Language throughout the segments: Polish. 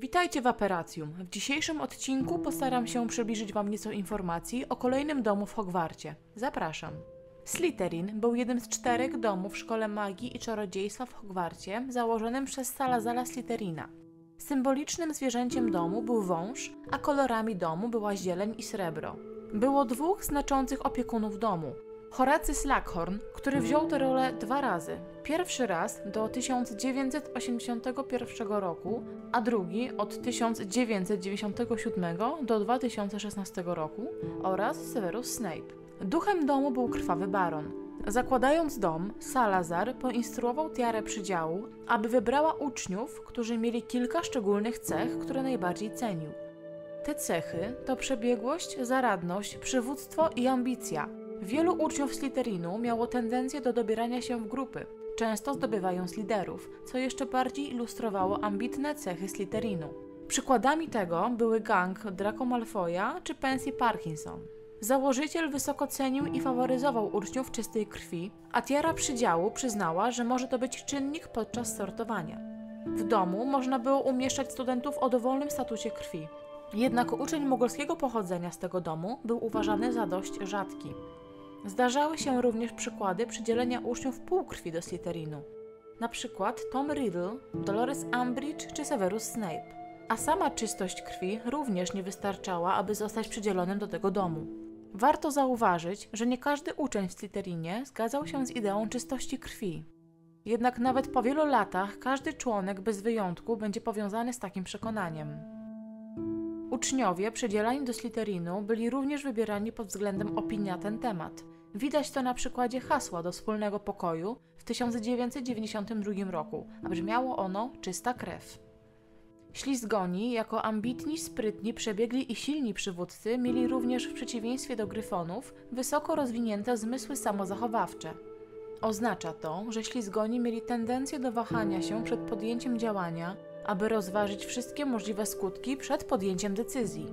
Witajcie w Aperacjum. W dzisiejszym odcinku postaram się przybliżyć Wam nieco informacji o kolejnym domu w Hogwarcie. Zapraszam. Slytherin był jednym z czterech domów w Szkole Magii i Czarodziejstwa w Hogwarcie, założonym przez Salazara Slytherina. Symbolicznym zwierzęciem domu był wąż, a kolorami domu była zieleń i srebro. Było dwóch znaczących opiekunów domu. Horacy Slackhorn, który wziął tę rolę dwa razy. Pierwszy raz do 1981 roku, a drugi od 1997 do 2016 roku oraz Severus Snape. Duchem domu był krwawy baron. Zakładając dom, Salazar poinstruował Tiarę Przydziału, aby wybrała uczniów, którzy mieli kilka szczególnych cech, które najbardziej cenił. Te cechy to przebiegłość, zaradność, przywództwo i ambicja. Wielu uczniów Slytherinu miało tendencję do dobierania się w grupy, często zdobywając liderów, co jeszcze bardziej ilustrowało ambitne cechy Slytherinu. Przykładami tego były gang Draco Malfoya czy Pansy Parkinson. Założyciel wysoko cenił i faworyzował uczniów czystej krwi, a Tiara Przydziału przyznała, że może to być czynnik podczas sortowania. W domu można było umieszczać studentów o dowolnym statusie krwi. Jednak uczeń mogolskiego pochodzenia z tego domu był uważany za dość rzadki. Zdarzały się również przykłady przydzielenia uczniów półkrwi do Slytherinu. Na przykład Tom Riddle, Dolores Umbridge czy Severus Snape. A sama czystość krwi również nie wystarczała, aby zostać przydzielonym do tego domu. Warto zauważyć, że nie każdy uczeń w Slytherinie zgadzał się z ideą czystości krwi. Jednak nawet po wielu latach każdy członek bez wyjątku będzie powiązany z takim przekonaniem. Uczniowie przydzielani do Slytherinu byli również wybierani pod względem opinii na ten temat. Widać to na przykładzie hasła do wspólnego pokoju w 1992 roku, a brzmiało ono czysta krew. Ślizgoni, jako ambitni, sprytni, przebiegli i silni przywódcy, mieli również w przeciwieństwie do gryfonów wysoko rozwinięte zmysły samozachowawcze. Oznacza to, że ślizgoni mieli tendencję do wahania się przed podjęciem działania, aby rozważyć wszystkie możliwe skutki przed podjęciem decyzji.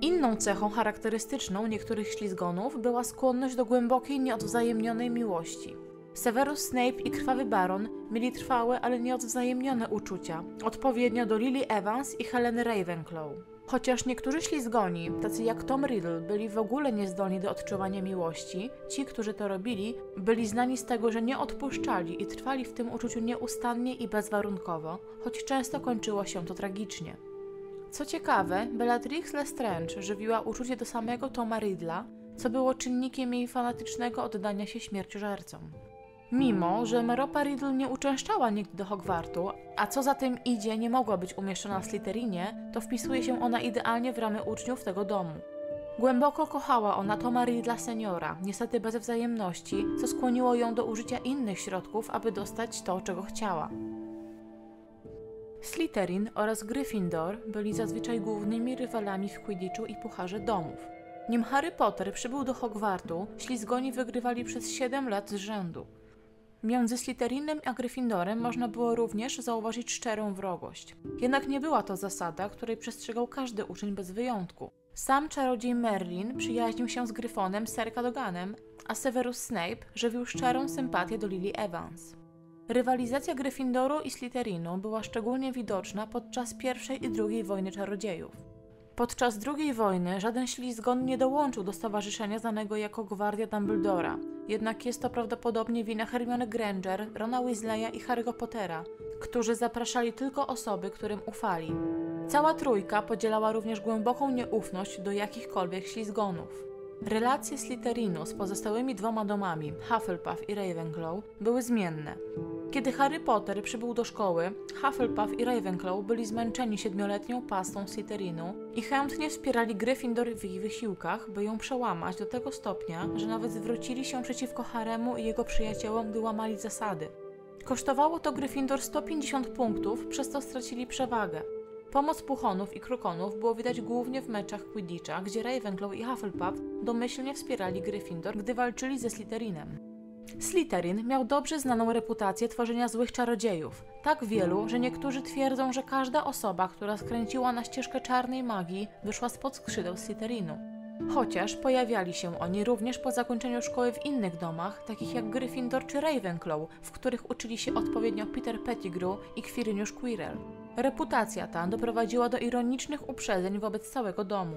Inną cechą charakterystyczną niektórych ślizgonów była skłonność do głębokiej, nieodwzajemnionej miłości. Severus Snape i Krwawy Baron mieli trwałe, ale nieodwzajemnione uczucia, odpowiednio do Lily Evans i Heleny Ravenclaw. Chociaż niektórzy ślizgoni, tacy jak Tom Riddle, byli w ogóle niezdolni do odczuwania miłości, ci, którzy to robili, byli znani z tego, że nie odpuszczali i trwali w tym uczuciu nieustannie i bezwarunkowo, choć często kończyło się to tragicznie. Co ciekawe, Bellatrix Lestrange żywiła uczucie do samego Toma Riddla, co było czynnikiem jej fanatycznego oddania się śmierciożercom. Mimo, że Meropa Riddle nie uczęszczała nigdy do Hogwartu, a co za tym idzie nie mogła być umieszczona w Slytherinie, to wpisuje się ona idealnie w ramy uczniów tego domu. Głęboko kochała ona Toma Riddla seniora, niestety bez wzajemności, co skłoniło ją do użycia innych środków, aby dostać to, czego chciała. Slytherin oraz Gryffindor byli zazwyczaj głównymi rywalami w Quidditchu i Pucharze Domów. Nim Harry Potter przybył do Hogwartu, ślizgoni wygrywali przez 7 lat z rzędu. Między Slytherinem a Gryffindorem można było również zauważyć szczerą wrogość. Jednak nie była to zasada, której przestrzegał każdy uczeń bez wyjątku. Sam czarodziej Merlin przyjaźnił się z Gryfonem Sir Cadoganem, a Severus Snape żywił szczerą sympatię do Lily Evans. Rywalizacja Gryffindoru i Slytherinu była szczególnie widoczna podczas I i II wojny czarodziejów. Podczas II wojny żaden ślizgon nie dołączył do stowarzyszenia znanego jako Gwardia Dumbledora, jednak jest to prawdopodobnie wina Hermione Granger, Rona Weasleya i Harry'ego Pottera, którzy zapraszali tylko osoby, którym ufali. Cała trójka podzielała również głęboką nieufność do jakichkolwiek ślizgonów. Relacje Slytherinu z pozostałymi dwoma domami, Hufflepuff i Ravenclaw, były zmienne. Kiedy Harry Potter przybył do szkoły, Hufflepuff i Ravenclaw byli zmęczeni siedmioletnią pastą Slytherinu i chętnie wspierali Gryffindor w ich wysiłkach, by ją przełamać do tego stopnia, że nawet zwrócili się przeciwko Haremu i jego przyjaciołom, gdy łamali zasady. Kosztowało to Gryffindor 150 punktów, przez co stracili przewagę. Pomoc Puchonów i Krukonów było widać głównie w meczach Quidditcha, gdzie Ravenclaw i Hufflepuff domyślnie wspierali Gryffindor, gdy walczyli ze Slytherinem. Slytherin miał dobrze znaną reputację tworzenia złych czarodziejów. Tak wielu, że niektórzy twierdzą, że każda osoba, która skręciła na ścieżkę czarnej magii, wyszła spod skrzydeł Slytherinu. Chociaż pojawiali się oni również po zakończeniu szkoły w innych domach, takich jak Gryffindor czy Ravenclaw, w których uczyli się odpowiednio Peter Pettigrew i Quirinius Quirrell. Reputacja ta doprowadziła do ironicznych uprzedzeń wobec całego domu.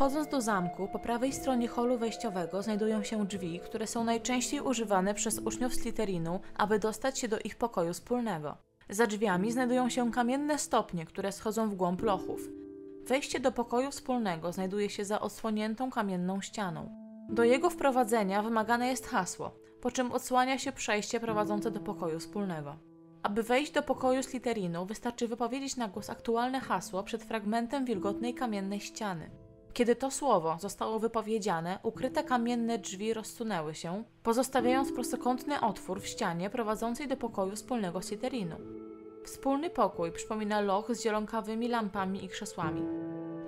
Wchodząc do zamku, po prawej stronie holu wejściowego znajdują się drzwi, które są najczęściej używane przez uczniów Slytherinu, aby dostać się do ich pokoju wspólnego. Za drzwiami znajdują się kamienne stopnie, które schodzą w głąb lochów. Wejście do pokoju wspólnego znajduje się za odsłoniętą kamienną ścianą. Do jego wprowadzenia wymagane jest hasło, po czym odsłania się przejście prowadzące do pokoju wspólnego. Aby wejść do pokoju Slytherinu, wystarczy wypowiedzieć na głos aktualne hasło przed fragmentem wilgotnej kamiennej ściany. Kiedy to słowo zostało wypowiedziane, ukryte kamienne drzwi rozsunęły się, pozostawiając prostokątny otwór w ścianie prowadzącej do pokoju wspólnego Slytherinu. Wspólny pokój przypomina loch z zielonkawymi lampami i krzesłami.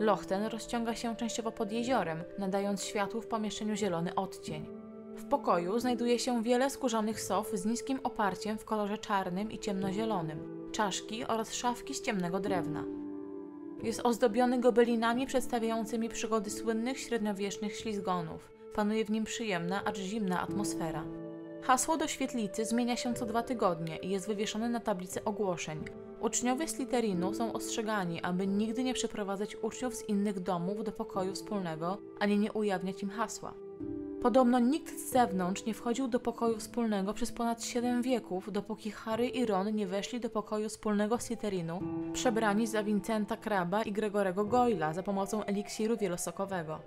Loch ten rozciąga się częściowo pod jeziorem, nadając światłu w pomieszczeniu zielony odcień. W pokoju znajduje się wiele skórzanych sof z niskim oparciem w kolorze czarnym i ciemnozielonym, czaszki oraz szafki z ciemnego drewna. Jest ozdobiony gobelinami przedstawiającymi przygody słynnych średniowiecznych ślizgonów. Panuje w nim przyjemna, acz zimna atmosfera. Hasło do świetlicy zmienia się co dwa tygodnie i jest wywieszone na tablicy ogłoszeń. Uczniowie Slytherinu są ostrzegani, aby nigdy nie przeprowadzać uczniów z innych domów do pokoju wspólnego, ani nie ujawniać im hasła. Podobno nikt z zewnątrz nie wchodził do pokoju wspólnego przez ponad 7 wieków, dopóki Harry i Ron nie weszli do pokoju wspólnego Slytherinu, przebrani za Vincenta Kraba i Gregorego Goyla za pomocą eliksiru wielosokowego.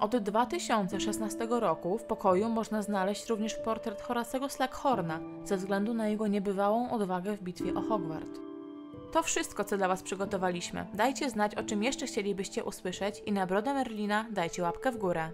Od 2016 roku w pokoju można znaleźć również portret Horacego Slackhorna ze względu na jego niebywałą odwagę w bitwie o Hogwart. To wszystko, co dla Was przygotowaliśmy. Dajcie znać, o czym jeszcze chcielibyście usłyszeć i na brodę Merlina dajcie łapkę w górę.